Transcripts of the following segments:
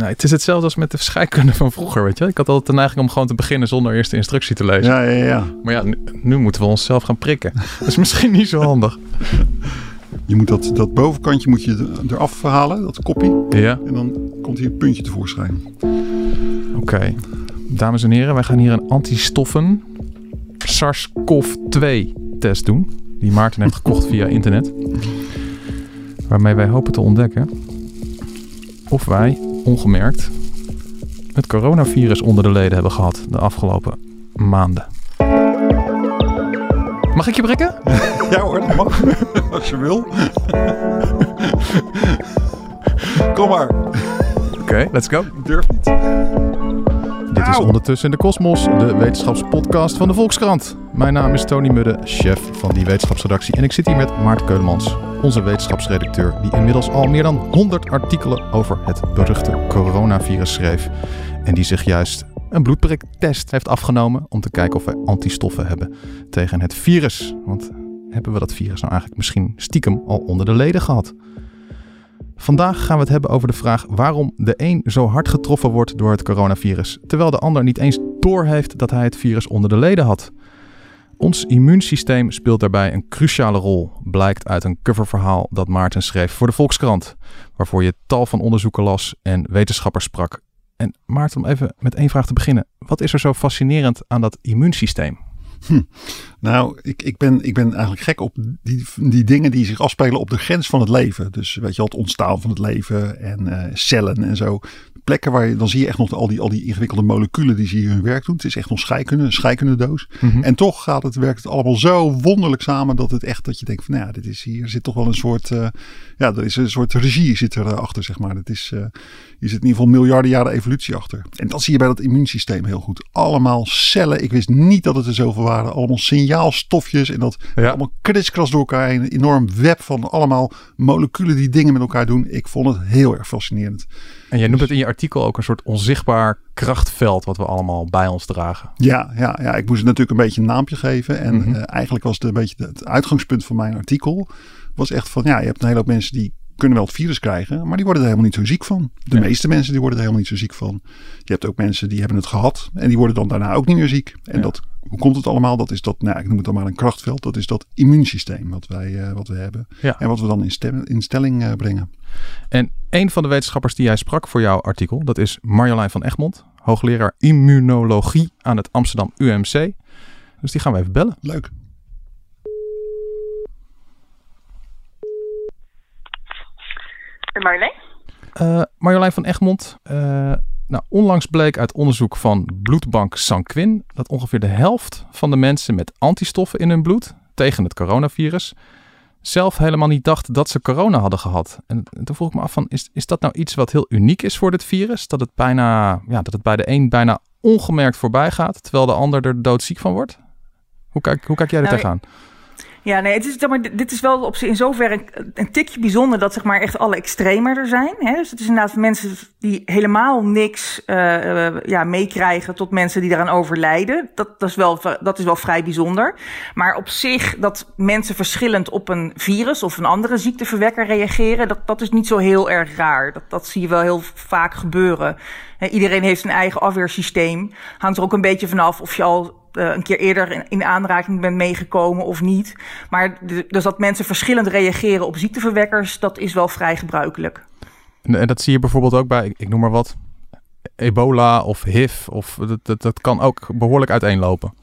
Nou, het is hetzelfde als met de scheikunde van vroeger, weet je. Ik had altijd de neiging om gewoon te beginnen zonder eerst de instructie te lezen. Ja, ja, ja. Maar ja, nu, nu moeten we onszelf gaan prikken. Dat is misschien niet zo handig. Je moet dat, dat bovenkantje moet je er- eraf halen, dat kopje. Ja, En dan komt hier een puntje tevoorschijn. oké. Dames en heren, wij gaan hier een antistoffen SARS-CoV-2 test doen. Die Maarten heeft gekocht via internet. Waarmee wij hopen te ontdekken of wij ongemerkt het coronavirus onder de leden hebben gehad de afgelopen maanden. Mag ik je prikken? Ja hoor, dat mag. Als je wil. Kom maar. Oké, let's go. Ik durf niet. Dit is Auw. Ondertussen in de Kosmos, de wetenschapspodcast van de Volkskrant. Mijn naam is Tony Mudde, chef van die wetenschapsredactie. En ik zit hier met Maarten Keulemans, onze wetenschapsredacteur... die inmiddels al meer dan 100 artikelen over het beruchte coronavirus schreef. En die zich juist een bloedpriktest heeft afgenomen... om te kijken of wij antistoffen hebben tegen het virus. Want hebben we dat virus nou eigenlijk misschien stiekem al onder de leden gehad? Vandaag gaan we het hebben over de vraag waarom de een zo hard getroffen wordt door het coronavirus, terwijl de ander niet eens doorheeft dat hij het virus onder de leden had. Ons immuunsysteem speelt daarbij een cruciale rol, blijkt uit een coververhaal dat Maarten schreef voor de Volkskrant, waarvoor je tal van onderzoeken las en wetenschappers sprak. En Maarten, om even met één vraag te beginnen. Wat is er zo fascinerend aan dat immuunsysteem? Nou, ik, ik, ben, ik ben eigenlijk gek op die, die dingen die zich afspelen op de grens van het leven. Dus weet je wel, het ontstaan van het leven en eh, cellen en zo. Plekken waar je, dan zie je echt nog al die, al die ingewikkelde moleculen die ze hier hun werk doen. Het is echt nog scheikunde, een scheikundedoos. En toch gaat het, werkt het allemaal zo wonderlijk samen dat het echt, dat je denkt van nou ja, dit is hier zit toch wel een soort, eh, ja, er is een soort regie zit er eh, achter, zeg maar. Dat is, hier zit in ieder geval miljarden jaren evolutie achter. En dat zie je bij dat immuunsysteem heel goed. Allemaal cellen. Ik wist niet dat het er zoveel waren. Allemaal signaalstofjes en dat Ja. allemaal kriskras door elkaar. Een enorm web van allemaal moleculen die dingen met elkaar doen. Ik vond het heel erg fascinerend. En jij noemt het in je artikel ook een soort onzichtbaar krachtveld wat we allemaal bij ons dragen. Ja, ja, ja, ik moest het natuurlijk een beetje een naampje geven. En Mhm. eh, eigenlijk was het een beetje het uitgangspunt van mijn artikel. Was echt van, ja, je hebt een hele hoop mensen die kunnen wel het virus krijgen. Maar die worden er helemaal niet zo ziek van. De Ja. meeste mensen die worden er helemaal niet zo ziek van. Je hebt ook mensen die hebben het gehad. En die worden dan daarna ook niet meer ziek. En Ja. dat, hoe komt het allemaal? Dat is dat, nou, ik noem het dan maar een krachtveld. Dat is dat immuunsysteem wat wij, eh, wat we hebben. Ja. En wat we dan in, stem, in stelling eh, brengen. En een van de wetenschappers die jij sprak voor jouw artikel, dat is Marjolein van Egmond, hoogleraar immunologie aan het Amsterdam UMC. Dus die gaan we even bellen. Leuk. Marjolein? Eh, Marjolein van Egmond, eh, nou, onlangs bleek uit onderzoek van bloedbank Sanquin dat ongeveer de helft van de mensen met antistoffen in hun bloed tegen het coronavirus zelf helemaal niet dacht dat ze corona hadden gehad. En toen vroeg ik me af van, is, is dat nou iets wat heel uniek is voor dit virus? Dat het, bijna, ja, dat het bij de een bijna ongemerkt voorbij gaat, terwijl de ander er doodziek van wordt? Hoe kijk, hoe kijk jij er Nou, tegenaan? Ja, nee, het is, zeg maar, dit is wel op, in zoverre een, tikje bijzonder dat zeg maar, echt alle extremer er zijn. Hè? Dus het is inderdaad mensen die helemaal niks eh, eh, ja, meekrijgen tot mensen die daaraan overlijden. Dat, dat, is wel, dat is wel vrij bijzonder. Maar op zich dat mensen verschillend op een virus of een andere ziekteverwekker reageren, dat, dat is niet zo heel erg raar. Dat, dat zie je wel heel vaak gebeuren. Iedereen heeft zijn eigen afweersysteem. Hangt er ook een beetje vanaf of je al een keer eerder in, in aanraking bent meegekomen of niet. Maar dus dat mensen verschillend reageren op ziekteverwekkers, dat is wel vrij gebruikelijk. En, en dat zie je bijvoorbeeld ook bij, ik, ik noem maar wat, ebola of HIV. Of, dat, dat, dat kan ook behoorlijk uiteenlopen.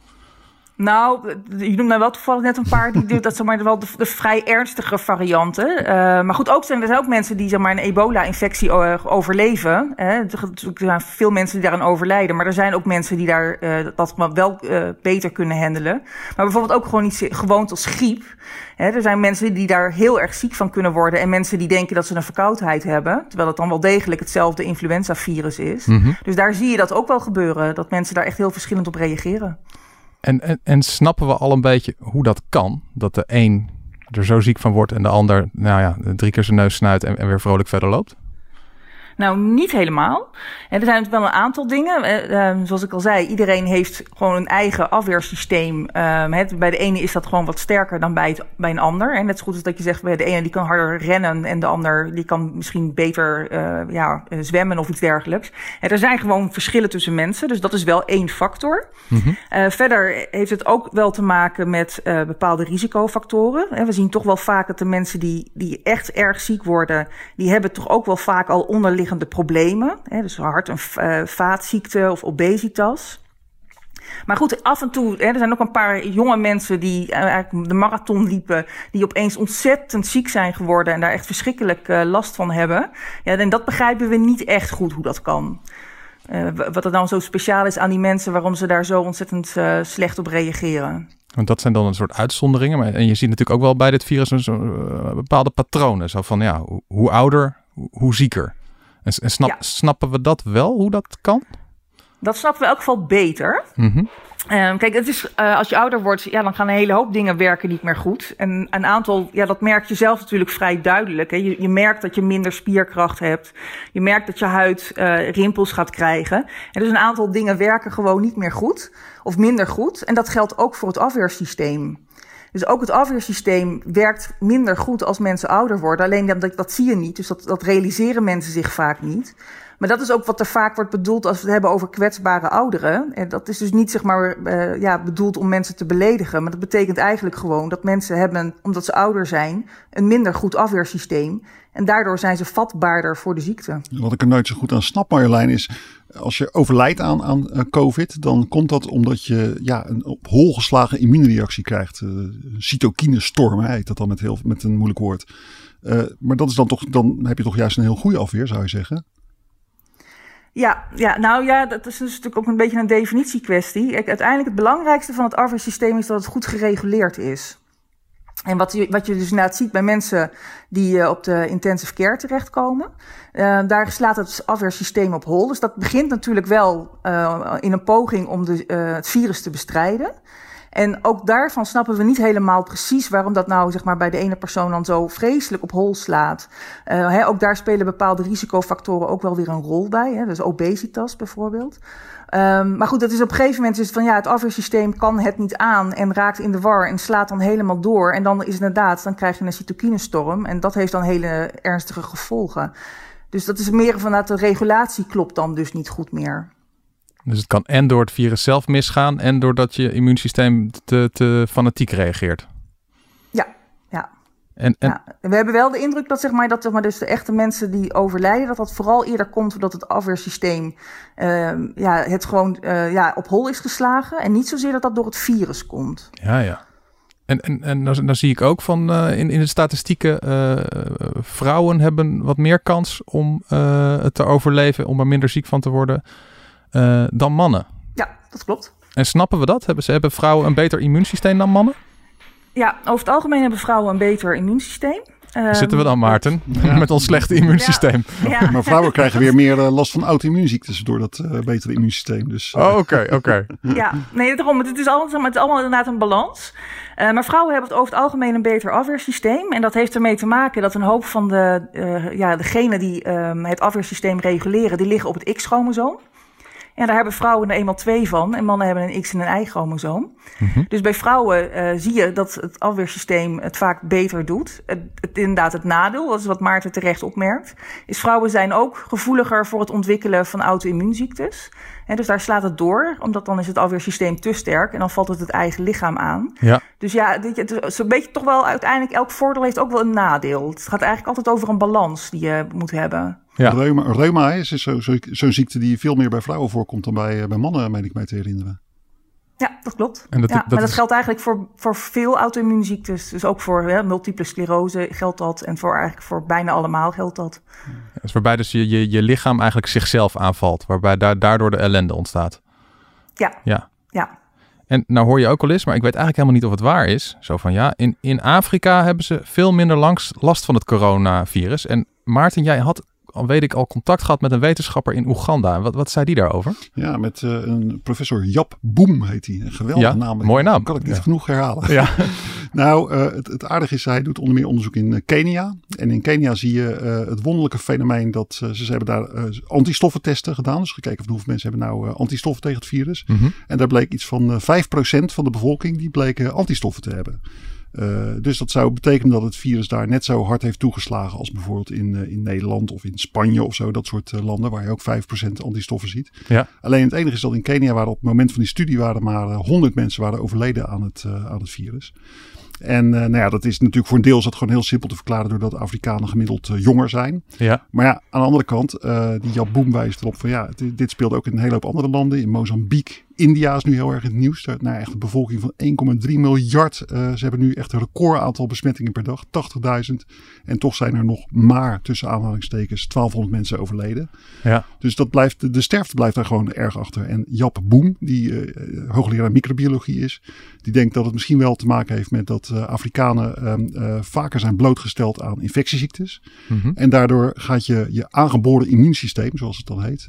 Nou, je noemt nou wel toevallig net een paar die dat zijn maar wel de, de vrij ernstige varianten. Eh, maar goed, ook zijn er zijn ook mensen die zeg maar een ebola-infectie eh, overleven. Hè. Er zijn veel mensen die daaraan overlijden, maar er zijn ook mensen die daar eh, dat wel beter kunnen handelen. Maar bijvoorbeeld ook gewoon iets gewoon als griep. Hè. Er zijn mensen die daar heel erg ziek van kunnen worden en mensen die denken dat ze een verkoudheid hebben, terwijl het dan wel degelijk hetzelfde influenza-virus is. Dus daar zie je dat ook wel gebeuren, dat mensen daar echt heel verschillend op reageren. En, en, en snappen we al een beetje hoe dat kan? Dat de een er zo ziek van wordt en de ander, nou ja, drie keer zijn neus snuit en weer vrolijk verder loopt? Nou, niet helemaal. En er zijn wel een aantal dingen. Uh, zoals ik al zei, iedereen heeft gewoon een eigen afweersysteem. Uh, bij de ene is dat gewoon wat sterker dan bij, het, bij een ander. En net zo goed als dat je zegt, bij de ene die kan harder rennen en de ander die kan misschien beter uh, ja, zwemmen of iets dergelijks. En er zijn gewoon verschillen tussen mensen, dus dat is wel één factor. Mm -hmm. verder heeft het ook wel te maken met bepaalde risicofactoren. We zien toch wel vaak dat de mensen die, die echt erg ziek worden, die hebben toch ook wel vaak al onderliggende problemen. Hè, dus hart- en uh, vaatziekte of obesitas. Maar goed, af en toe, hè, er zijn ook een paar jonge mensen die uh, eigenlijk de marathon liepen, die opeens ontzettend ziek zijn geworden en daar echt verschrikkelijk uh, last van hebben. Ja, en dat begrijpen we niet echt goed hoe dat kan. Wat er dan zo speciaal is aan die mensen, waarom ze daar zo ontzettend slecht op reageren. Want dat zijn dan een soort uitzonderingen. Maar, en je ziet natuurlijk ook wel bij dit virus een, bepaalde patronen. Zo van ja, hoe ouder, hoe zieker. En, en snap, ja. snappen we dat wel, hoe dat kan? Dat snappen we in elk geval beter. Mm -hmm. um, kijk, het is, uh, als je ouder wordt, ja, dan gaan een hele hoop dingen werken niet meer goed. En een aantal, ja, dat merk je zelf natuurlijk vrij duidelijk. Hè. Je, je merkt dat je minder spierkracht hebt. Je merkt dat je huid uh, rimpels gaat krijgen. En dus een aantal dingen werken gewoon niet meer goed. Of minder goed. En dat geldt ook voor het afweersysteem. Dus ook het afweersysteem werkt minder goed als mensen ouder worden. Alleen dat, dat zie je niet, dus dat, dat realiseren mensen zich vaak niet. Maar dat is ook wat er vaak wordt bedoeld als we het hebben over kwetsbare ouderen. En dat is dus niet zeg maar uh, ja, bedoeld om mensen te beledigen. Maar dat betekent eigenlijk gewoon dat mensen hebben, omdat ze ouder zijn, een minder goed afweersysteem. En daardoor zijn ze vatbaarder voor de ziekte. Wat ik er nooit zo goed aan snap, Marjolein, is als je overlijdt aan, aan uh, COVID, dan komt dat omdat je ja, een op hol geslagen immuunreactie krijgt. Uh, cytokinestorm heet dat dan met, heel, met een moeilijk woord. Uh, maar dat is dan toch, dan heb je toch juist een heel goede afweer, zou je zeggen? Ja, ja, nou ja, dat is dus natuurlijk ook een beetje een definitiekwestie. Uiteindelijk het belangrijkste van het afweersysteem is dat het goed gereguleerd is. En wat je, wat je dus inderdaad ziet bij mensen die uh, op de intensive care terechtkomen, uh, daar slaat het afweersysteem op hol. Dus dat begint natuurlijk wel uh, in een poging om de, het virus te bestrijden. En ook daarvan snappen we niet helemaal precies waarom dat nou zeg maar, bij de ene persoon dan zo vreselijk op hol slaat. Hè, ook daar spelen bepaalde risicofactoren ook wel weer een rol bij. Hè, dus obesitas bijvoorbeeld. Um, maar goed, dat is op een gegeven moment is van ja, het afweersysteem kan het niet aan en raakt in de war en slaat dan helemaal door. En dan is het inderdaad, dan krijg je een cytokinestorm en dat heeft dan hele ernstige gevolgen. Dus dat is meer vanuit de regulatie klopt dan dus niet goed meer. Dus het kan en door het virus zelf misgaan en doordat je immuunsysteem te, te fanatiek reageert. En, en... ja. We hebben wel de indruk dat, zeg maar, dat zeg maar, dus de echte mensen die overlijden, dat dat vooral eerder komt doordat het afweersysteem uh, ja, het gewoon uh, ja, op hol is geslagen. En niet zozeer dat dat door het virus komt. Ja, ja. En, en, en dan, dan zie ik ook van uh, in, in de statistieken, vrouwen hebben wat meer kans om het te overleven, om er minder ziek van te worden. Dan mannen. Ja, dat klopt. En snappen we dat? Hebben, ze, hebben vrouwen een beter immuunsysteem dan mannen? Ja, over het algemeen hebben vrouwen een beter immuunsysteem. Um, Zitten we dan, Maarten? Ja. Met ons slechte immuunsysteem. Ja. Ja. Maar vrouwen krijgen weer meer uh, last van auto-immuunziektes door dat uh, betere immuunsysteem. Dus, uh. Oh, oké, oké. Okay. ja, nee, daarom. Het is, allemaal, het is allemaal inderdaad een balans. maar vrouwen hebben het over het algemeen een beter afweersysteem. En dat heeft ermee te maken dat een hoop van de, ja, degenen die um, het afweersysteem reguleren, die liggen op het X-chromosoom. Ja, daar hebben vrouwen er eenmaal twee van. En mannen hebben een X- en een Y-chromosoom. Mm-hmm. Dus bij vrouwen uh, zie je dat het afweersysteem het vaak beter doet. Het, het, inderdaad, het nadeel, dat is wat Maarten terecht opmerkt, is vrouwen zijn ook gevoeliger voor het ontwikkelen van auto-immuunziektes. En dus daar slaat het door, omdat dan is het afweersysteem te sterk en dan valt het het eigen lichaam aan. Ja. Dus ja, dit, het is een beetje toch wel uiteindelijk elk voordeel heeft ook wel een nadeel. Het gaat eigenlijk altijd over een balans die je moet hebben. Ja. Reuma, reuma is zo'n zo, zo ziekte die veel meer bij vrouwen voorkomt dan bij, bij mannen, meen ik mij te herinneren. Ja, dat klopt. En dat, ja, dat maar dat is... geldt eigenlijk voor, voor veel auto-immuunziektes. Dus ook voor hè, multiple sclerose geldt dat. En voor eigenlijk voor bijna allemaal geldt dat. Ja, dus waarbij dus je, je, je lichaam eigenlijk zichzelf aanvalt. Waarbij daar, daardoor de ellende ontstaat. Ja. Ja. ja. En nou hoor je ook al eens, maar ik weet eigenlijk helemaal niet of het waar is. Zo van ja, in, in Afrika hebben ze veel minder langs last van het coronavirus. En Maarten, jij had weet ik, al contact gehad met een wetenschapper in Oeganda. Wat, wat zei die daarover? Ja, met uh, een professor Jap Boem heet hij. Een geweldige ja, naam. Mooie naam. Kan ik niet ja. genoeg herhalen. Ja. nou, uh, het, het, aardige is, hij doet onder meer onderzoek in Kenia. En in Kenia zie je uh, het wonderlijke fenomeen dat ze, ze hebben daar antistoffentesten gedaan. Dus gekeken van hoeveel mensen hebben nou antistoffen tegen het virus. Mm -hmm. En daar bleek iets van 5% van de bevolking die bleken antistoffen te hebben. Uh, dus dat zou betekenen dat het virus daar net zo hard heeft toegeslagen als bijvoorbeeld in, uh, in Nederland of in Spanje of zo. Dat soort uh, landen waar je ook 5% antistoffen ziet. Ja. Alleen het enige is dat in Kenia waren op het moment van die studie waren maar 100 mensen waren overleden aan het, aan het virus. En nou ja, dat is natuurlijk voor een deel is dat gewoon heel simpel te verklaren doordat Afrikanen gemiddeld jonger zijn. Ja. Maar ja, aan de andere kant, die Jab Boom wijst erop van ja, dit, dit speelt ook in een hele hoop andere landen. In Mozambique, India is nu heel erg in het nieuws. Daar, nou, echt een bevolking van 1,3 miljard. Uh, ze hebben nu echt een record aantal besmettingen per dag, 80.000. En toch zijn er nog maar tussen aanhalingstekens 1200 mensen overleden. Ja. Dus dat blijft, de sterfte blijft daar gewoon erg achter. En Jap Boem, die uh, hoogleraar microbiologie is, die denkt dat het misschien wel te maken heeft met dat uh, Afrikanen um, vaker zijn blootgesteld aan infectieziektes. Mm -hmm. En daardoor gaat je, je aangeboren immuunsysteem, zoals het dan heet,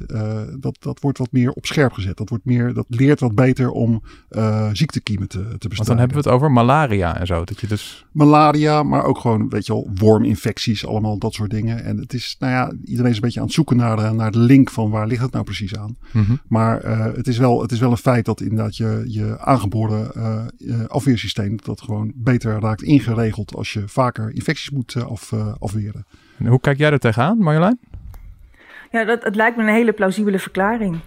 dat, dat wordt wat meer op scherp gezet. Dat wordt meer, dat leert wat beter om uh, ziektekiemen te, te bestrijden. Want dan hebben we het over malaria en zo. Dat je dus... Malaria, maar ook gewoon, weet je wel, worminfecties, allemaal dat soort dingen. En het is, nou ja, iedereen is een beetje aan het zoeken naar de, naar de link van waar ligt het nou precies aan. Mm -hmm. Maar uh, het, is wel, het is wel een feit dat inderdaad je, je aangeboren uh, afweersysteem dat gewoon beter raakt ingeregeld als je vaker infecties moet af, afweren. En hoe kijk jij er tegenaan, Marjolein? Ja, dat, het lijkt me een hele plausibele verklaring.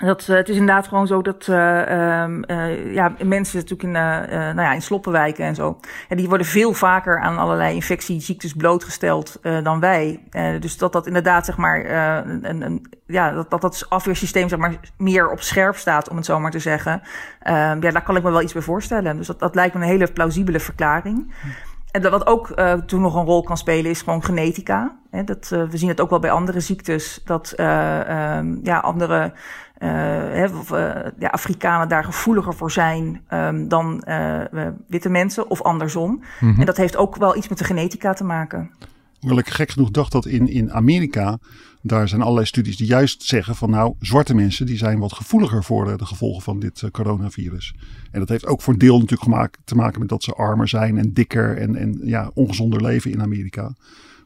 Dat, uh, het is inderdaad gewoon zo dat uh, uh, ja, mensen natuurlijk in, nou ja, in sloppenwijken en zo, ja, die worden veel vaker aan allerlei infectieziektes blootgesteld dan wij. dus dat dat inderdaad, zeg maar, een, een, ja, dat, dat dat afweersysteem zeg maar, meer op scherp staat, om het zo maar te zeggen. ja, daar kan ik me wel iets bij voorstellen. Dus dat, dat lijkt me een hele plausibele verklaring. En wat ook uh, toen nog een rol kan spelen is gewoon genetica. He, dat, uh, we zien het ook wel bij andere ziektes, dat uh, um, ja, andere ja, Afrikanen daar gevoeliger voor zijn um, dan witte mensen of andersom. Mhm. Mm -hmm. En dat heeft ook wel iets met de genetica te maken. Hoewel ik gek genoeg dacht dat in, in Amerika, daar zijn allerlei studies die juist zeggen van nou, zwarte mensen die zijn wat gevoeliger voor de, de gevolgen van dit uh, coronavirus. En dat heeft ook voor een deel natuurlijk gemaakt, te maken met dat ze armer zijn en dikker en, en ja, ongezonder leven in Amerika.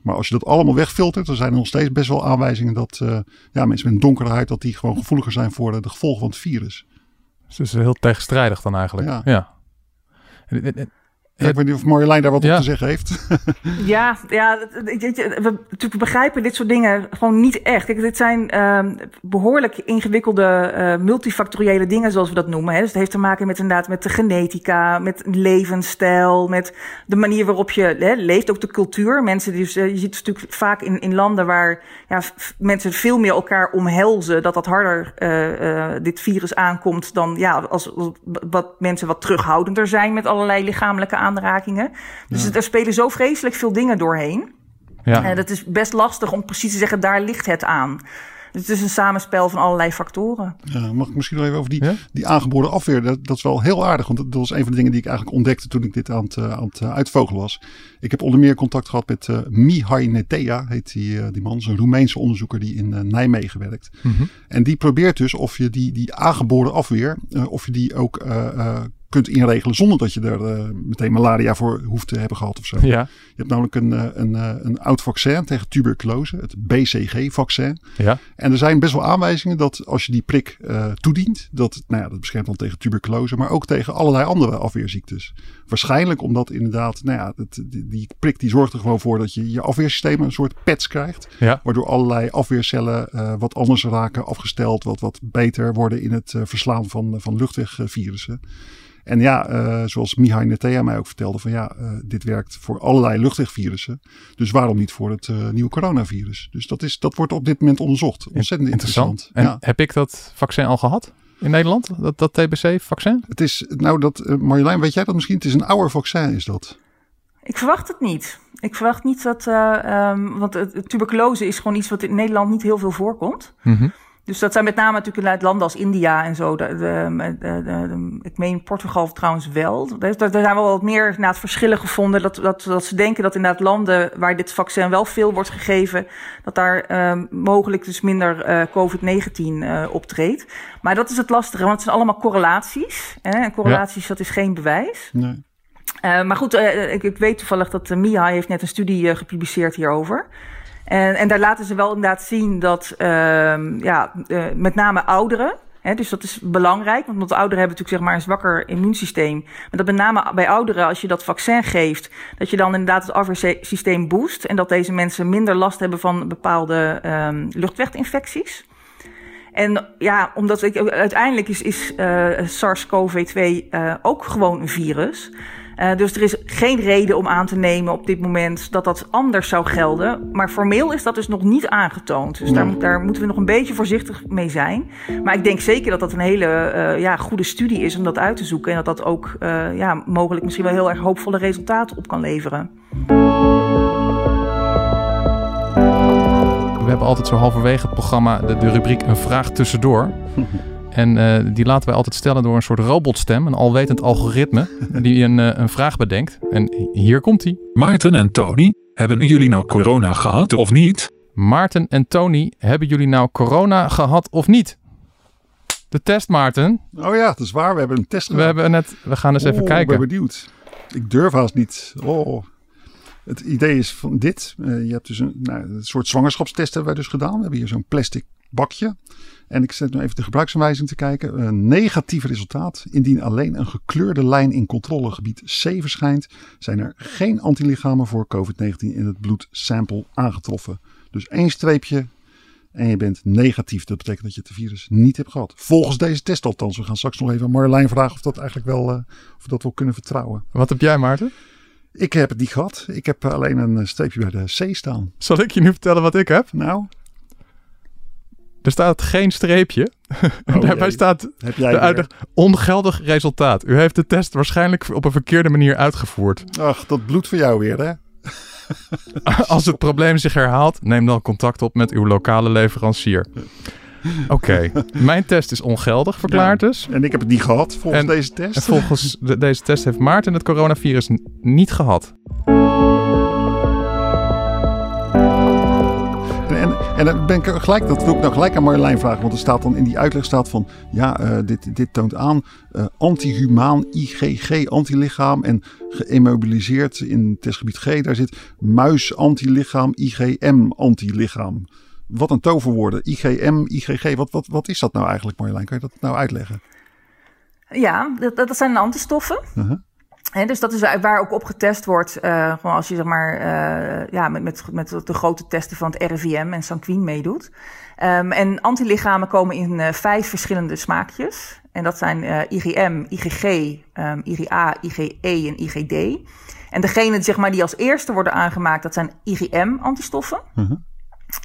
Maar als je dat allemaal wegfiltert, dan zijn er nog steeds best wel aanwijzingen dat uh, ja, mensen met huid, dat die gewoon gevoeliger zijn voor de, de gevolgen van het virus. Dus het is heel tegenstrijdig dan eigenlijk. Ja. ja. Ja, ik weet niet of Marjolein daar wat ja. op te zeggen heeft. ja, ja we, we begrijpen dit soort dingen gewoon niet echt. Kijk, dit zijn um, behoorlijk ingewikkelde uh, multifactoriële dingen, zoals we dat noemen. Hè. Dus het heeft te maken met inderdaad met de genetica, met levensstijl, met de manier waarop je hè, leeft, ook de cultuur. Mensen die, uh, je ziet natuurlijk vaak in, in landen waar ja, mensen veel meer elkaar omhelzen, dat dat harder uh, dit virus aankomt dan ja, als, als wat mensen wat terughoudender zijn met allerlei lichamelijke aanrakingen. Dus ja. er spelen zo vreselijk veel dingen doorheen. Ja. En het is best lastig om precies te zeggen, daar ligt het aan. Dus het is een samenspel van allerlei factoren. Ja, mag ik misschien nog even over die, ja? die aangeboren afweer? Dat, dat, is wel heel aardig, want dat was een van de dingen die ik eigenlijk ontdekte toen ik dit aan het, aan het uitvogelen was. Ik heb onder meer contact gehad met uh, Mihai Netea, heet die, uh, die man. is een Roemeense onderzoeker die in uh, Nijmegen werkt. Mm -hmm. En die probeert dus of je die, die aangeboren afweer, of je die ook kunt inregelen zonder dat je er uh, meteen malaria voor hoeft te hebben gehad of zo. Ja. Je hebt namelijk een, een, een oud vaccin tegen tuberculose, het BCG-vaccin. Ja. En er zijn best wel aanwijzingen dat als je die prik uh, toedient, dat, nou ja, dat beschermt dan tegen tuberculose, maar ook tegen allerlei andere afweerziektes. Waarschijnlijk omdat inderdaad, nou ja, het, die, die, prik die zorgt er gewoon voor dat je je afweersysteem een soort pets krijgt. Ja. Waardoor allerlei afweercellen uh, wat anders raken, afgesteld, wat, wat beter worden in het verslaan van, van luchtwegvirussen. En ja, uh, zoals Mihai Netea mij ook vertelde, van ja, uh, dit werkt voor allerlei luchtwegvirussen. Dus waarom niet voor het uh, nieuwe coronavirus? Dus dat, is, dat wordt op dit moment onderzocht. Ontzettend interessant. interessant. En ja. heb ik dat vaccin al gehad? In Nederland, dat, dat TBC-vaccin? Het is, nou dat, Marjolein, weet jij dat misschien? Het is een ouder vaccin, is dat? Ik verwacht het niet. Ik verwacht niet dat, um, want tuberculose is gewoon iets wat in Nederland niet heel veel voorkomt. Mm -hmm. Dus dat zijn met name natuurlijk uit landen als India en zo. De, de, de, ik meen Portugal trouwens wel. Er zijn wel wat meer het verschillen gevonden. Dat, dat, dat ze denken dat inderdaad landen waar dit vaccin wel veel wordt gegeven, dat daar uh, mogelijk dus minder uh, COVID-19 uh, optreedt. Maar dat is het lastige, want het zijn allemaal correlaties. Hè? En correlaties, ja. dat is geen bewijs. Nee. maar goed, ik, ik, weet toevallig dat MIA heeft net een studie gepubliceerd hierover. En, en daar laten ze wel inderdaad zien dat uh, ja, uh, met name ouderen. Dus dat is belangrijk, want ouderen hebben natuurlijk zeg maar een zwakker immuunsysteem. Maar dat met name bij ouderen, als je dat vaccin geeft, dat je dan inderdaad het afweersysteem boost. En dat deze mensen minder last hebben van bepaalde um, luchtweginfecties. En ja, omdat uiteindelijk is, is uh, SARS-CoV-2 uh, ook gewoon een virus. Uh, dus er is geen reden om aan te nemen op dit moment dat dat anders zou gelden. Maar formeel is dat dus nog niet aangetoond. Dus daar, daar moeten we nog een beetje voorzichtig mee zijn. Maar ik denk zeker dat dat een hele uh, ja, goede studie is om dat uit te zoeken. En dat dat ook uh, ja, mogelijk misschien wel heel erg hoopvolle resultaten op kan leveren. We hebben altijd zo halverwege het programma de, de rubriek Een vraag tussendoor. En uh, die laten wij altijd stellen door een soort robotstem, een alwetend algoritme, die een, uh, een vraag bedenkt. En hier komt hij. Maarten en Tony, hebben jullie nou corona gehad of niet? Maarten en Tony, hebben jullie nou corona gehad of niet? De test, Maarten. Oh ja, dat is waar. We hebben een test gedaan. We, hebben net, we gaan eens oh, even kijken. Ik ben benieuwd. Ik durf haast niet. Oh. Het idee is van dit. Uh, je hebt dus een, nou, een soort zwangerschapstest hebben wij dus gedaan. We hebben hier zo'n plastic bakje. En ik zet nu even de gebruiksaanwijzing te kijken. Een negatief resultaat. Indien alleen een gekleurde lijn in controlegebied C verschijnt, zijn er geen antilichamen voor COVID-19 in het bloedsample aangetroffen. Dus één streepje en je bent negatief. Dat betekent dat je het virus niet hebt gehad. Volgens deze test althans. We gaan straks nog even Marjolein vragen of dat eigenlijk wel, uh, of we dat wel kunnen vertrouwen. Wat heb jij Maarten? Ik heb het niet gehad. Ik heb alleen een streepje bij de C staan. Zal ik je nu vertellen wat ik heb? Nou, er staat geen streepje. Oh, Daarbij staat Heb jij de uitleg ongeldig resultaat. U heeft de test waarschijnlijk op een verkeerde manier uitgevoerd. Ach, dat bloed voor jou weer, hè? Als het probleem zich herhaalt, neem dan contact op met uw lokale leverancier. Oké, okay. mijn test is ongeldig verklaard ja, dus. En ik heb het niet gehad volgens en, deze test. En volgens de, deze test heeft Maarten het coronavirus niet gehad. En dan ben ik gelijk, dat wil ik nou gelijk aan Marjolein vragen. Want er staat dan in die uitleg staat van, ja, uh, dit, dit toont aan uh, antihumaan IgG antilichaam en geëmobiliseerd in testgebied G. Daar zit muis antilichaam IgM antilichaam. Wat een toverwoorden. IgM, IgG. Wat, wat, wat is dat nou eigenlijk Marjolein? Kan je dat nou uitleggen? Ja, dat, dat zijn antistoffen. Uh -huh. Dus dat is waar ook op getest wordt. Uh, gewoon als je zeg maar, uh, ja, met, met, met de grote testen van het RIVM en Sanquin meedoet. Um, en antilichamen komen in uh, vijf verschillende smaakjes. En dat zijn IgM, IgG, um, IgA, IgE en IgD. En degene zeg maar, die als eerste worden aangemaakt, dat zijn IgM-antistoffen. -huh.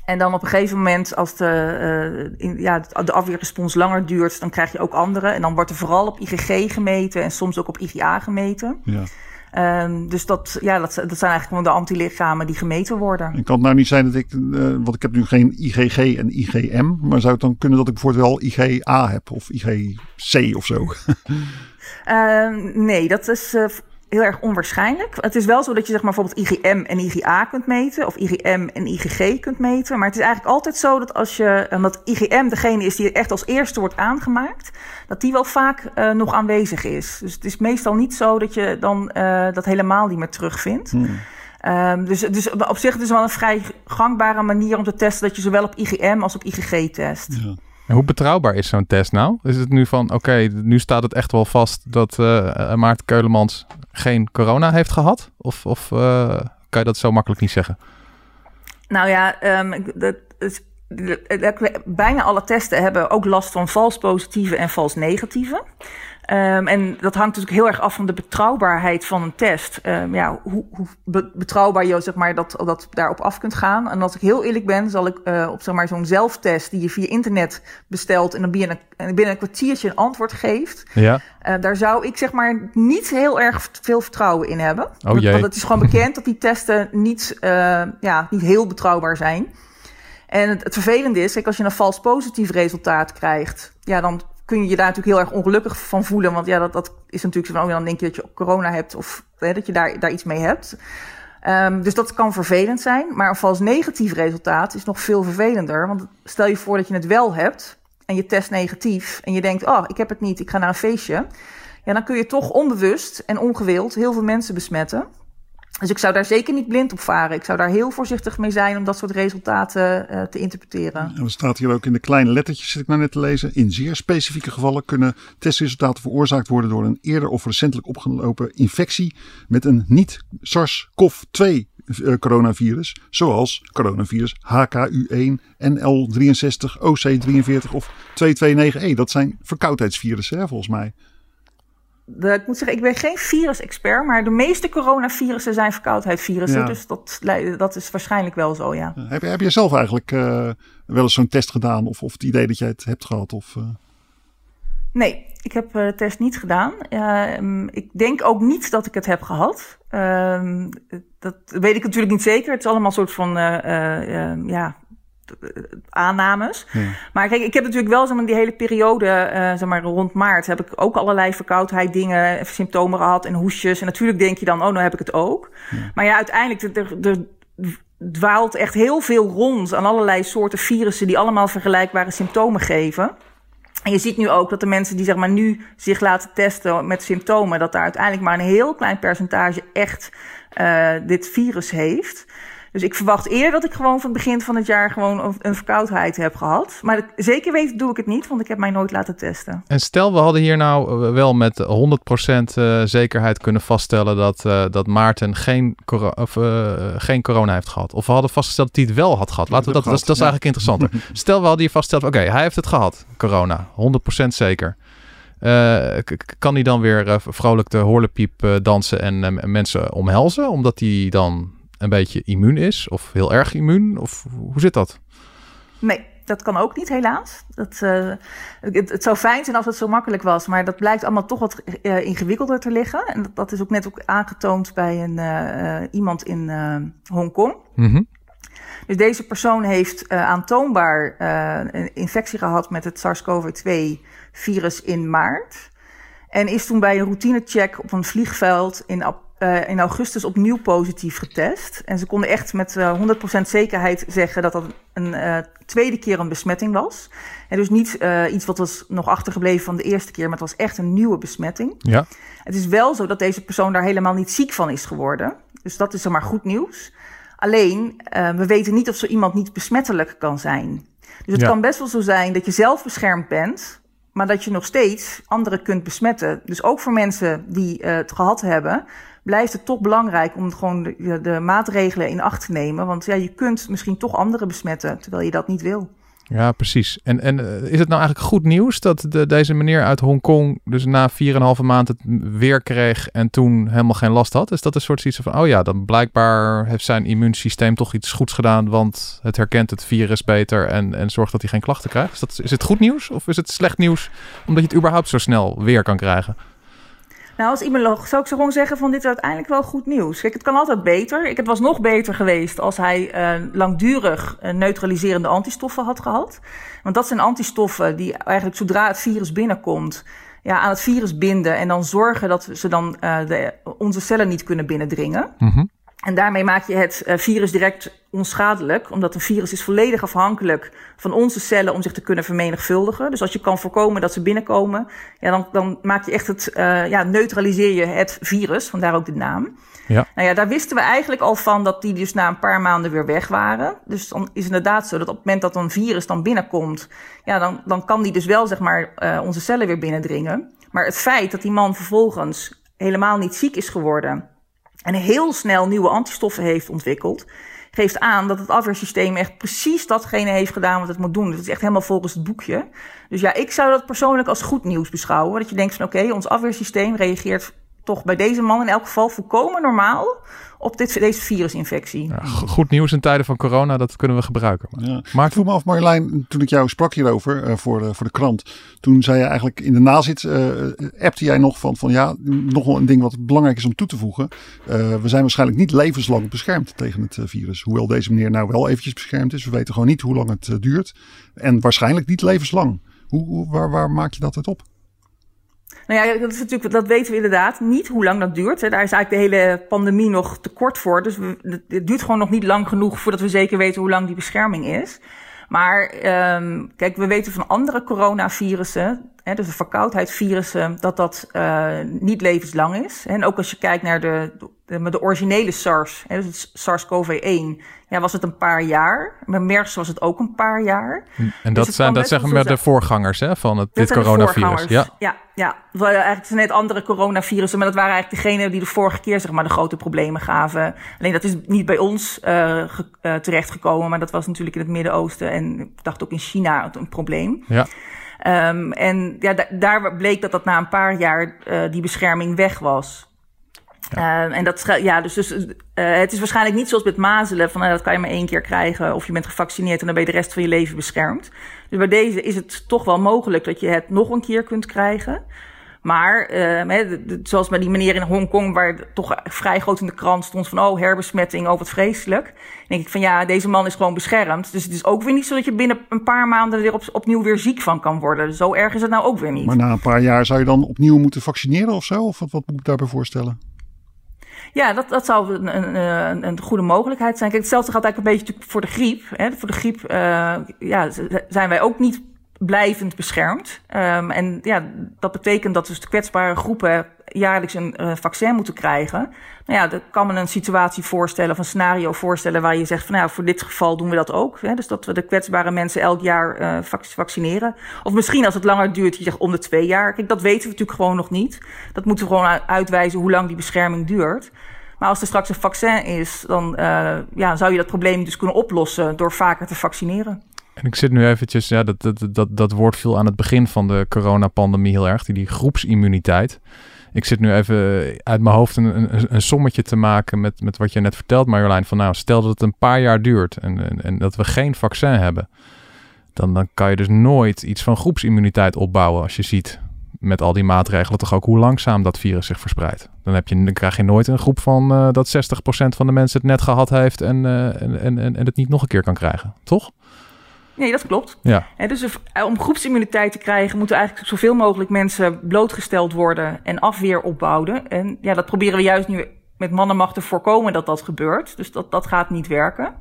En dan op een gegeven moment, als de, uh, in, ja, de afweerrespons langer duurt, dan krijg je ook andere. En dan wordt er vooral op IgG gemeten en soms ook op IgA gemeten. Ja. Um, dus dat, ja, dat, dat zijn eigenlijk gewoon de antilichamen die gemeten worden. En kan het nou niet zijn dat ik, uh, want ik heb nu geen IgG en IgM, maar zou het dan kunnen dat ik bijvoorbeeld wel IgA heb of IgC of zo? uh, nee, dat is uh, heel erg onwaarschijnlijk. Het is wel zo dat je zeg maar bijvoorbeeld IgM en IgA kunt meten, of IgM en IgG kunt meten. Maar het is eigenlijk altijd zo dat als je, omdat IgM degene is die echt als eerste wordt aangemaakt, dat die wel vaak uh, nog aanwezig is. Dus het is meestal niet zo dat je dan uh, dat helemaal niet meer terugvindt. Hmm. Um, dus, dus op zich het is wel een vrij gangbare manier om te testen dat je zowel op IgM als op IgG test. Ja. En hoe betrouwbaar is zo'n test nou? Is het nu van, oké, okay, nu staat het echt wel vast dat uh, Maarten Keulemans geen corona heeft gehad? Of, of uh, kan je dat zo makkelijk niet zeggen? Nou ja, um, dat is, bijna alle testen hebben ook last van vals positieve en vals negatieve. Um, en dat hangt natuurlijk heel erg af van de betrouwbaarheid van een test. Um, ja, hoe, hoe betrouwbaar je zeg maar, dat, dat daarop af kunt gaan. En als ik heel eerlijk ben, zal ik uh, op zeg maar, zo'n zelftest die je via internet bestelt en dan binnen, binnen een kwartiertje een antwoord geeft. Ja. Uh, daar zou ik zeg maar niet heel erg veel vertrouwen in hebben. Oh, jee. Want het is gewoon bekend dat die testen niet, uh, ja, niet heel betrouwbaar zijn. En het, vervelende is, kijk, als je een vals positief resultaat krijgt, ja, dan kun je je daar natuurlijk heel erg ongelukkig van voelen. Want ja, dat, dat is natuurlijk zo van, oh, dan denk je dat je corona hebt of hè, dat je daar, daar iets mee hebt. Um, dus dat kan vervelend zijn. Maar een vals negatief resultaat is nog veel vervelender. Want stel je voor dat je het wel hebt en je test negatief en je denkt, oh, ik heb het niet, ik ga naar een feestje. Ja, dan kun je toch onbewust en ongewild heel veel mensen besmetten. Dus ik zou daar zeker niet blind op varen. Ik zou daar heel voorzichtig mee zijn om dat soort resultaten uh, te interpreteren. En er staat hier ook in de kleine lettertjes, zit ik nou net te lezen. In zeer specifieke gevallen kunnen testresultaten veroorzaakt worden door een eerder of recentelijk opgelopen infectie met een niet-SARS-CoV-2 uh, coronavirus, zoals coronavirus HKU1, NL63, OC43 of 229E. Dat zijn verkoudheidsvirussen, hè, volgens mij de, ik moet zeggen, ik ben geen virus-expert, maar de meeste coronavirussen zijn verkoudheidsvirussen. Dus dat, dat is waarschijnlijk wel zo, ja. Heb, heb je zelf eigenlijk uh, wel eens zo'n test gedaan of, of het idee dat jij het hebt gehad? Of, uh... Nee, ik heb de test niet gedaan. Uh, ik denk ook niet dat ik het heb gehad. Ehm, dat weet ik natuurlijk niet zeker. Het is allemaal een soort van ja, aannames. Maar kijk, ik heb natuurlijk wel zeg maar, die hele periode, uh, zeg maar, rond maart, heb ik ook allerlei verkoudheid dingen, symptomen gehad en hoesjes. En natuurlijk denk je dan, oh, nou heb ik het ook. Maar ja, uiteindelijk, er, er dwaalt echt heel veel rond aan allerlei soorten virussen die allemaal vergelijkbare symptomen geven. En je ziet nu ook dat de mensen die zeg maar, nu zich laten testen met symptomen, dat daar uiteindelijk maar een heel klein percentage echt uh, dit virus heeft. Dus ik verwacht eerder dat ik gewoon van het begin van het jaar gewoon een verkoudheid heb gehad. Maar zeker weten doe ik het niet, want ik heb mij nooit laten testen. En stel, we hadden hier nou eh, wel met 100% uh, zekerheid kunnen vaststellen dat, uh, dat Maarten geen, coro of, uh, geen corona heeft gehad. Of we hadden vastgesteld dat hij het wel had gehad. Laten we dat, dat, dat is eigenlijk interessanter. Stel, we hadden hier vastgesteld, oké, okay, hij heeft het gehad, corona. 100% zeker. Uh, kan hij dan weer uh, vrolijk de horlepiep uh, dansen en mensen omhelzen? Omdat hij dan een beetje immuun is of heel erg immuun? Of hoe zit dat? Nee, dat kan ook niet, helaas. Dat, uh, het, het, zou fijn zijn als het zo makkelijk was, maar dat blijkt allemaal toch wat uh, ingewikkelder te liggen. En dat, dat, is ook net ook aangetoond bij een, uh, iemand in Hongkong. Mm -hmm. Dus deze persoon heeft aantoonbaar een infectie gehad met het SARS-CoV-2-virus in maart. En is toen bij een routinecheck op een vliegveld in uh, in augustus opnieuw positief getest. En ze konden echt met uh, eh, 100% zekerheid zeggen dat dat een uh, tweede keer een besmetting was. En dus niet iets wat was nog achtergebleven van de eerste keer, maar het was echt een nieuwe besmetting. Ja. Het is wel zo dat deze persoon daar helemaal niet ziek van is geworden. Dus dat is maar goed nieuws. Alleen, we weten niet of zo iemand niet besmettelijk kan zijn. Dus het ja. kan best wel zo zijn dat je zelf beschermd bent, maar dat je nog steeds anderen kunt besmetten. Dus ook voor mensen die het gehad hebben, blijft het toch belangrijk om gewoon de, maatregelen in acht te nemen. Want ja, je kunt misschien toch anderen besmetten, terwijl je dat niet wil. Ja, precies. En, en eh, is het nou eigenlijk goed nieuws dat de, deze meneer uit Hongkong dus na 4,5 maand het weer kreeg en toen helemaal geen last had? Is dat een soort iets van, oh ja, dan blijkbaar heeft zijn immuunsysteem toch iets goeds gedaan, want het herkent het virus beter en, en zorgt dat hij geen klachten krijgt? Is, dat, is het goed nieuws of is het slecht nieuws omdat je het überhaupt zo snel weer kan krijgen? Nou, als immunoloog zou ik zo gewoon zeggen van dit is uiteindelijk wel goed nieuws. Kijk, het kan altijd beter. Ik, het was nog beter geweest als hij uh, langdurig uh, neutraliserende antistoffen had gehad. Want dat zijn antistoffen die eigenlijk zodra het virus binnenkomt, ja, aan het virus binden en dan zorgen dat ze dan uh, de, onze cellen niet kunnen binnendringen. Mm. En daarmee maak je het uh, virus direct onschadelijk, omdat een virus is volledig afhankelijk van onze cellen om zich te kunnen vermenigvuldigen. Dus als je kan voorkomen dat ze binnenkomen, ja, dan, dan maak je echt het, uh, ja, neutraliseer je het virus, vandaar ook de naam. Ja. Nou ja, daar wisten we eigenlijk al van dat die dus na een paar maanden weer weg waren. Dus dan is het inderdaad zo dat op het moment dat een virus dan binnenkomt, ja, dan, dan kan die dus wel zeg maar uh, onze cellen weer binnendringen. Maar het feit dat die man vervolgens helemaal niet ziek is geworden en heel snel nieuwe antistoffen heeft ontwikkeld, geeft aan dat het afweersysteem echt precies datgene heeft gedaan wat het moet doen. Het is echt helemaal volgens het boekje. Dus ja, ik zou dat persoonlijk als goed nieuws beschouwen. Dat je denkt van oké, ons afweersysteem reageert toch bij deze man in elk geval volkomen normaal op dit, deze virusinfectie. Ja, goed nieuws in tijden van corona, dat kunnen we gebruiken. Ja. Maar ik vroeg me af, Marjolein, toen ik jou sprak hierover uh, voor, de, voor de krant. Toen zei je eigenlijk in de nazit, uh, appte jij nog van, van ja, nog wel een ding wat belangrijk is om toe te voegen. Uh, we zijn waarschijnlijk niet levenslang beschermd tegen het virus. Hoewel deze meneer nou wel eventjes beschermd is. We weten gewoon niet hoe lang het duurt. En waarschijnlijk niet levenslang. Hoe, hoe, waar, waar maak je dat uit op? Nou ja, dat, is natuurlijk, dat weten we inderdaad niet hoe lang dat duurt. Hè. Daar is eigenlijk de hele pandemie nog te kort voor. Dus we, het duurt gewoon nog niet lang genoeg voordat we zeker weten hoe lang die bescherming is. Maar um, kijk, we weten van andere coronavirussen, hè, dus de verkoudheidsvirussen, dat dat uh, niet levenslang is. En ook als je kijkt naar de, de, de originele SARS, hè, dus SARS-CoV-1, ja, was het een paar jaar. Met MERS was het ook een paar jaar. En dat, dus zijn, dat zeggen we de voorgangers hè, van het, dit coronavirus. Ja, ja. ja. Eigenlijk zijn net andere coronavirussen, maar dat waren eigenlijk degenen die de vorige keer zeg maar, de grote problemen gaven. Alleen dat is niet bij ons uh, uh, terechtgekomen, maar dat was natuurlijk in het Midden-Oosten en ik dacht ook in China een probleem. Ja. Um, en ja, daar bleek dat dat na een paar jaar uh, die bescherming weg was. Ja. Uh, en dat, ja, dus, dus uh, het is waarschijnlijk niet zoals met mazelen, van uh, dat kan je maar één keer krijgen, of je bent gevaccineerd en dan ben je de rest van je leven beschermd. Dus bij deze is het toch wel mogelijk dat je het nog een keer kunt krijgen. Maar uh, zoals bij die meneer in Hongkong, waar toch vrij groot in de krant stond van oh, herbesmetting, oh wat vreselijk. Dan denk ik van ja, deze man is gewoon beschermd. Dus het is ook weer niet zo dat je binnen een paar maanden weer op, opnieuw weer ziek van kan worden. Zo erg is het nou ook weer niet. Maar na een paar jaar zou je dan opnieuw moeten vaccineren of zo? Of wat, wat moet ik daarbij voorstellen? Ja, dat, dat zou een, een, een goede mogelijkheid zijn. Kijk, hetzelfde gaat eigenlijk een beetje voor de griep. Hè. Voor de griep uh, ja, zijn wij ook niet blijvend beschermd. Um, en ja, dat betekent dat dus de kwetsbare groepen jaarlijks een uh, vaccin moeten krijgen. Nou ja, dan kan men een situatie voorstellen of een scenario voorstellen waar je zegt van nou, voor dit geval doen we dat ook. Hè? Dus dat we de kwetsbare mensen elk jaar uh, vaccineren. Of misschien als het langer duurt, je zegt om de twee jaar. Kijk, dat weten we natuurlijk gewoon nog niet. Dat moeten we gewoon uitwijzen hoe lang die bescherming duurt. Maar als er straks een vaccin is, dan uh, ja, zou je dat probleem dus kunnen oplossen door vaker te vaccineren. En ik zit nu eventjes, ja, dat, dat, dat, dat woord viel aan het begin van de coronapandemie heel erg, die, groepsimmuniteit. Ik zit nu even uit mijn hoofd een, een, een, sommetje te maken met, met wat je net vertelt, Marjolein. Van nou, stel dat het een paar jaar duurt en, en, en dat we geen vaccin hebben. Dan, dan kan je dus nooit iets van groepsimmuniteit opbouwen als je ziet met al die maatregelen toch ook hoe langzaam dat virus zich verspreidt. Dan, heb je, dan krijg je nooit een groep van uh, dat 60% van de mensen het net gehad heeft en, uh, en, en, en het niet nog een keer kan krijgen, toch? Nee, dat klopt. Ja. En dus om groepsimmuniteit te krijgen, moeten eigenlijk zoveel mogelijk mensen blootgesteld worden en afweer opbouwen. En ja, dat proberen we juist nu met mannenmacht te voorkomen dat dat gebeurt. Dus dat, dat gaat niet werken.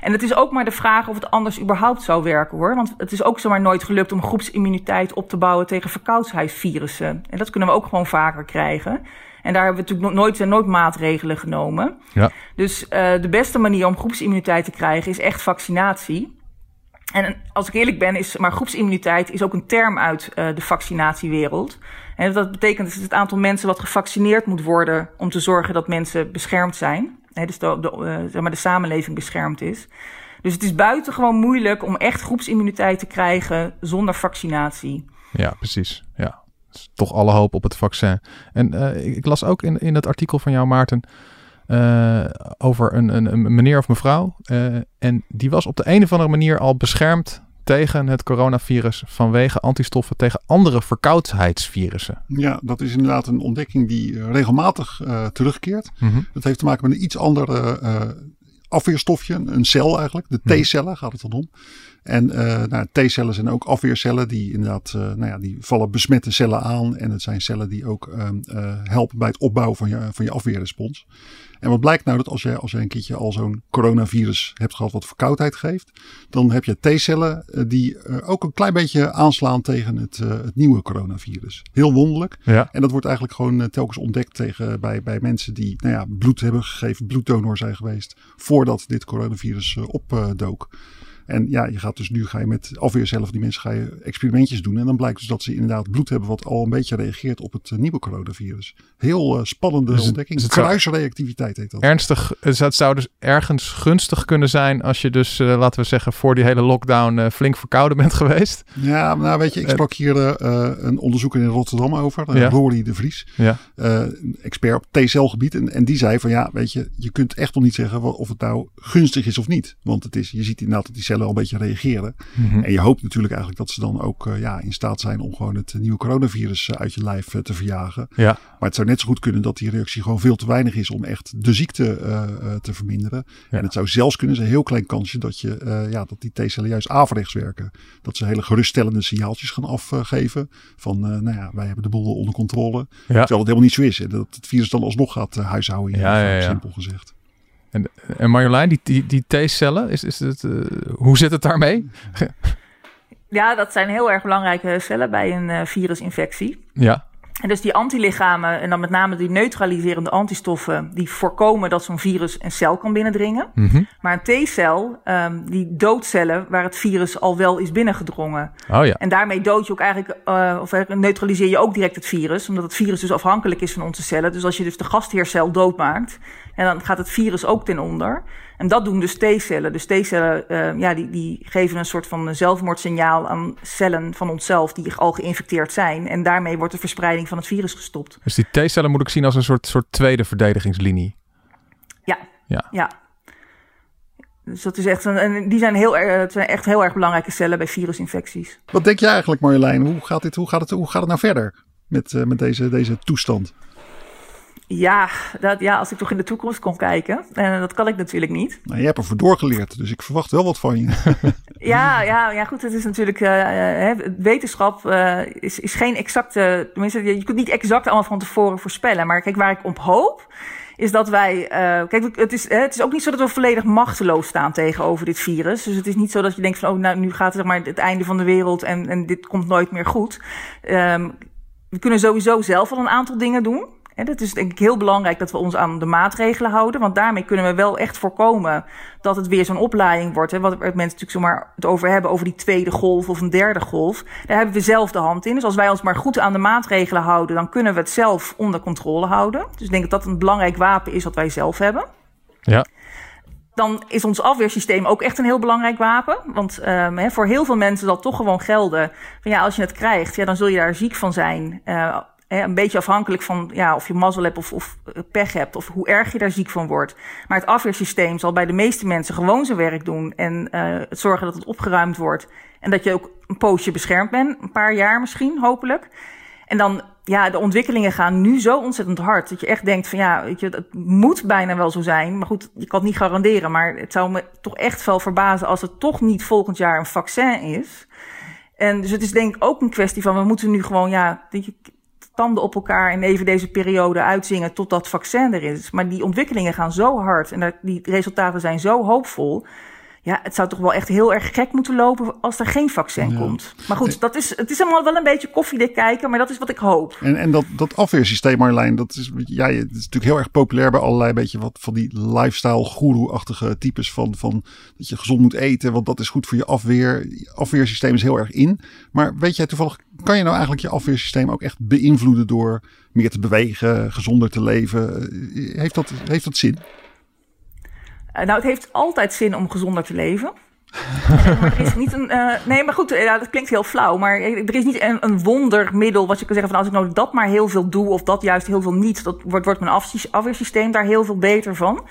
En het is ook maar de vraag of het anders überhaupt zou werken hoor. Want het is ook zomaar nooit gelukt om groepsimmuniteit op te bouwen tegen verkoudheidsvirussen. En dat kunnen we ook gewoon vaker krijgen. En daar hebben we natuurlijk nooit, nooit maatregelen genomen. Ja. Dus uh, de beste manier om groepsimmuniteit te krijgen is echt vaccinatie. En als ik eerlijk ben, is maar groepsimmuniteit is ook een term uit uh, de vaccinatiewereld. En dat betekent dat het aantal mensen wat gevaccineerd moet worden om te zorgen dat mensen beschermd zijn. Hè, dus de, de, uh, zeg maar de samenleving beschermd is. Dus het is buitengewoon moeilijk om echt groepsimmuniteit te krijgen zonder vaccinatie. Ja, precies. Ja. Dus toch alle hoop op het vaccin. En uh, ik las ook in, in het artikel van jou, Maarten. Uh, over een, een, een, meneer of mevrouw. Uh, en die was op de een of andere manier al beschermd tegen het coronavirus vanwege antistoffen tegen andere verkoudheidsvirussen. Ja, dat is inderdaad een ontdekking die regelmatig uh, terugkeert. Mm -hmm. Dat heeft te maken met een iets andere afweerstofje, een cel eigenlijk. De T-cellen gaat het dan om. En uh, nou, T-cellen zijn ook afweercellen die inderdaad, uh, nou ja, die vallen besmette cellen aan. En het zijn cellen die ook uh, helpen bij het opbouwen van je, van je afweerrespons. En wat blijkt nou dat als je, als je een keertje al zo'n coronavirus hebt gehad wat verkoudheid geeft, dan heb je T-cellen die ook een klein beetje aanslaan tegen het, het nieuwe coronavirus. Heel wonderlijk. Ja. En dat wordt eigenlijk gewoon telkens ontdekt tegen, bij, bij mensen die nou ja, bloed hebben gegeven, bloeddonor zijn geweest voordat dit coronavirus opdook. En ja, je gaat dus nu ga je met afweercellen die mensen ga je experimentjes doen. En dan blijkt dus dat ze inderdaad bloed hebben wat al een beetje reageert op het nieuwe coronavirus. Heel spannende Dus ontdekking. dus Kruisreactiviteit heet dat. Ernstig, dus het zou dus ergens gunstig kunnen zijn als je dus, eh, laten we zeggen, voor die hele lockdown eh, flink verkouden bent geweest. Ja, nou weet je, ik Eh, sprak hier eh, eh, een onderzoeker in Rotterdam over, uh, Ja. Rory de Vries, Ja. eh, expert op T-celgebied. En, en die zei van ja, weet je, je kunt echt nog niet zeggen of het nou gunstig is of niet. Want het is, je ziet inderdaad dat die cellen al een beetje reageren. Mhm. En je hoopt natuurlijk eigenlijk dat ze dan ook eh, ja, in staat zijn om gewoon het nieuwe coronavirus eh, uit je lijf eh, te verjagen. Ja. Maar het zou net zo goed kunnen dat die reactie gewoon veel te weinig is om echt de ziekte te verminderen. Ja. En het zou zelfs kunnen zijn, een heel klein kansje, dat, je, ja, dat die T-cellen juist averechts werken. Dat ze hele geruststellende signaaltjes gaan afgeven. Van, eh, nou ja, wij hebben de boel onder controle. Terwijl het helemaal niet zo is. En dat het virus dan alsnog gaat huishouden, Ja, ja, ja. simpel gezegd. En Marjolein, die, die, die T-cellen, is, is het, eh, hoe zit het daarmee? Ja, dat zijn heel erg belangrijke cellen bij een eh, virusinfectie. Ja. En dus die antilichamen, en dan met name die neutraliserende antistoffen, die voorkomen dat zo'n virus een cel kan binnendringen. Mhm. Maar een T-cel, ehm, die doodt cellen waar het virus al wel is binnengedrongen. Oh ja. En daarmee dood je ook eigenlijk, eh, of neutraliseer je ook direct het virus, omdat het virus dus afhankelijk is van onze cellen. Dus als je dus de gastheercel doodmaakt, en dan gaat het virus ook ten onder. En dat doen dus T-cellen. Dus T-cellen, eh, ja, die, die geven een soort van zelfmoordsignaal aan cellen van onszelf die al geïnfecteerd zijn. En daarmee wordt de verspreiding van het virus gestopt. Dus die T-cellen moet ik zien als een soort, soort tweede verdedigingslinie. Ja. Ja. Ja. Dus dat is echt een, en die zijn, heel, erg- het zijn echt heel erg belangrijke cellen bij virusinfecties. Wat denk jij eigenlijk Marjolein? Hoe gaat, dit, hoe gaat, het, hoe gaat het nou verder met, eh, met deze, deze toestand? Ja, dat, ja, als ik toch in de toekomst kon kijken. En dat kan ik natuurlijk niet. Nou, je hebt ervoor doorgeleerd, dus ik verwacht wel wat van je. Ja, ja, ja goed. Het is natuurlijk. eh, eh, wetenschap eh, is, is geen exacte. Tenminste, je kunt niet exact allemaal van tevoren voorspellen. Maar kijk, waar ik op hoop. Is dat wij. eh, kijk, het is, het is ook niet zo dat we volledig machteloos staan tegenover dit virus. Dus het is niet zo dat je denkt van. Oh, nou, nu gaat het, zeg maar, het einde van de wereld. En, en dit komt nooit meer goed. Ehm, we kunnen sowieso zelf al een aantal dingen doen. En het is denk ik heel belangrijk dat we ons aan de maatregelen houden. Want daarmee kunnen we wel echt voorkomen dat het weer zo'n opleiding wordt. Hè, wat mensen natuurlijk zomaar het over hebben, over die tweede golf of een derde golf. Daar hebben we zelf de hand in. Dus als wij ons maar goed aan de maatregelen houden, dan kunnen we het zelf onder controle houden. Dus ik denk dat dat een belangrijk wapen is wat wij zelf hebben. Ja. Dan is ons afweersysteem ook echt een heel belangrijk wapen. Want um, hè, voor heel veel mensen zal toch gewoon gelden. Van ja, als je het krijgt, ja, dan zul je daar ziek van zijn. Uh, een beetje afhankelijk van ja, of je mazzel hebt of, of pech hebt. Of hoe erg je daar ziek van wordt. Maar het afweersysteem zal bij de meeste mensen gewoon zijn werk doen. En uh, het zorgen dat het opgeruimd wordt. En dat je ook een poosje beschermd bent. Een paar jaar misschien, hopelijk. En dan, ja, de ontwikkelingen gaan nu zo ontzettend hard. Dat je echt denkt van ja, weet je, het moet bijna wel zo zijn. Maar goed, je kan het niet garanderen. Maar het zou me toch echt wel verbazen als het toch niet volgend jaar een vaccin is. En dus het is denk ik ook een kwestie van we moeten nu gewoon, ja, denk je, tanden op elkaar en even deze periode uitzingen tot dat vaccin er is. Maar die ontwikkelingen gaan zo hard en die resultaten zijn zo hoopvol. Ja, het zou toch wel echt heel erg gek moeten lopen als er geen vaccin ja. komt. Maar goed, dat is, het is allemaal wel een beetje koffiedik kijken, maar dat is wat ik hoop. En, en dat, dat afweersysteem, Marjolein, dat is, ja, het is natuurlijk heel erg populair bij allerlei beetje wat van die lifestyle guru-achtige types van, van dat je gezond moet eten, want dat is goed voor je afweer. Afweersysteem is heel erg in. Maar weet jij toevallig, kan je nou eigenlijk je afweersysteem ook echt beïnvloeden door meer te bewegen, gezonder te leven? Heeft dat, heeft dat zin? Uh, nou, het heeft altijd zin om gezonder te leven. er is niet een. Uh, nee, maar goed, dat klinkt heel flauw. Maar er is niet een, een wondermiddel wat je kan zeggen van als ik nou dat maar heel veel doe, of dat juist heel veel niet, dat wordt, wordt mijn afweersysteem daar heel veel beter van.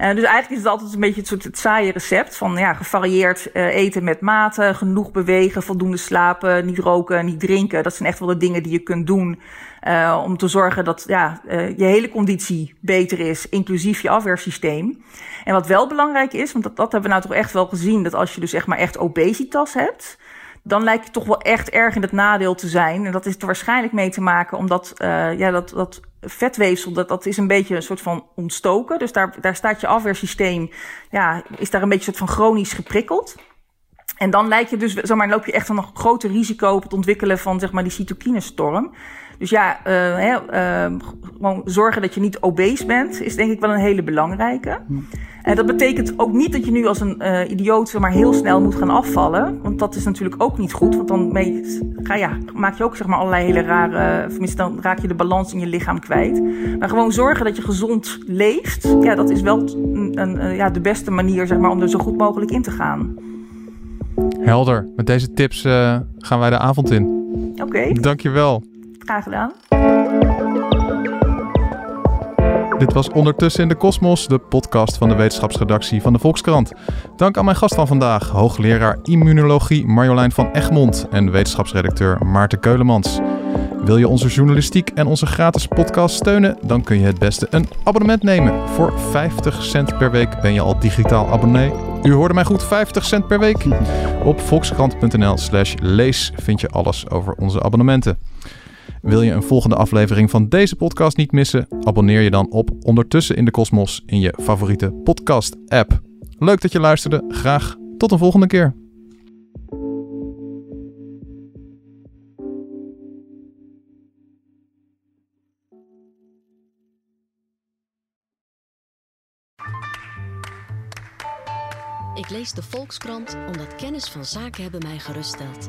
Uh, dus eigenlijk is het altijd een beetje het soort het saaie recept van ja, gevarieerd uh, eten met mate, genoeg bewegen, voldoende slapen, niet roken, niet drinken. Dat zijn echt wel de dingen die je kunt doen uh, om te zorgen dat ja, je hele conditie beter is, inclusief je afweersysteem. En wat wel belangrijk is, want dat, dat hebben we nou toch echt wel gezien, dat als je dus echt maar echt obesitas hebt, dan lijkt je toch wel echt erg in het nadeel te zijn. En dat is er waarschijnlijk mee te maken omdat ja, dat, dat vetweefsel, dat, dat is een beetje een soort van ontstoken. Dus daar, daar staat je afweersysteem, ja, is daar een beetje een soort van chronisch geprikkeld. En dan lijkt je dus, zeg maar, loop je echt een nog groter risico op het ontwikkelen van zeg maar, die cytokinestorm. Dus ja, uh, hè, uh, gewoon zorgen dat je niet obese bent, is denk ik wel een hele belangrijke. En dat betekent ook niet dat je nu als een uh, idioot maar heel snel moet gaan afvallen. Want dat is natuurlijk ook niet goed. Want dan mee, ga, ja, maak je ook zeg maar, allerlei hele rare. Tenminste, dan raak je de balans in je lichaam kwijt. Maar gewoon zorgen dat je gezond leeft. Ja, dat is wel een, een, ja, de beste manier zeg maar, om er zo goed mogelijk in te gaan. Helder. Met deze tips uh, gaan wij de avond in. Oké. Okay. Dankjewel. Graag gedaan. Dit was Ondertussen in de Kosmos, de podcast van de wetenschapsredactie van de Volkskrant. Dank aan mijn gast van vandaag, hoogleraar immunologie Marjolein van Egmond en wetenschapsredacteur Maarten Keulemans. Wil je onze journalistiek en onze gratis podcast steunen? Dan kun je het beste een abonnement nemen. Voor 50 cent per week ben je al digitaal abonnee. U hoorde mij goed, 50 cent per week. Op volkskrant.nl slash lees vind je alles over onze abonnementen. Wil je een volgende aflevering van deze podcast niet missen? Abonneer je dan op Ondertussen in de Kosmos in je favoriete podcast-app. Leuk dat je luisterde. Graag tot een volgende keer. Ik lees de Volkskrant omdat kennis van zaken hebben mij geruststelt.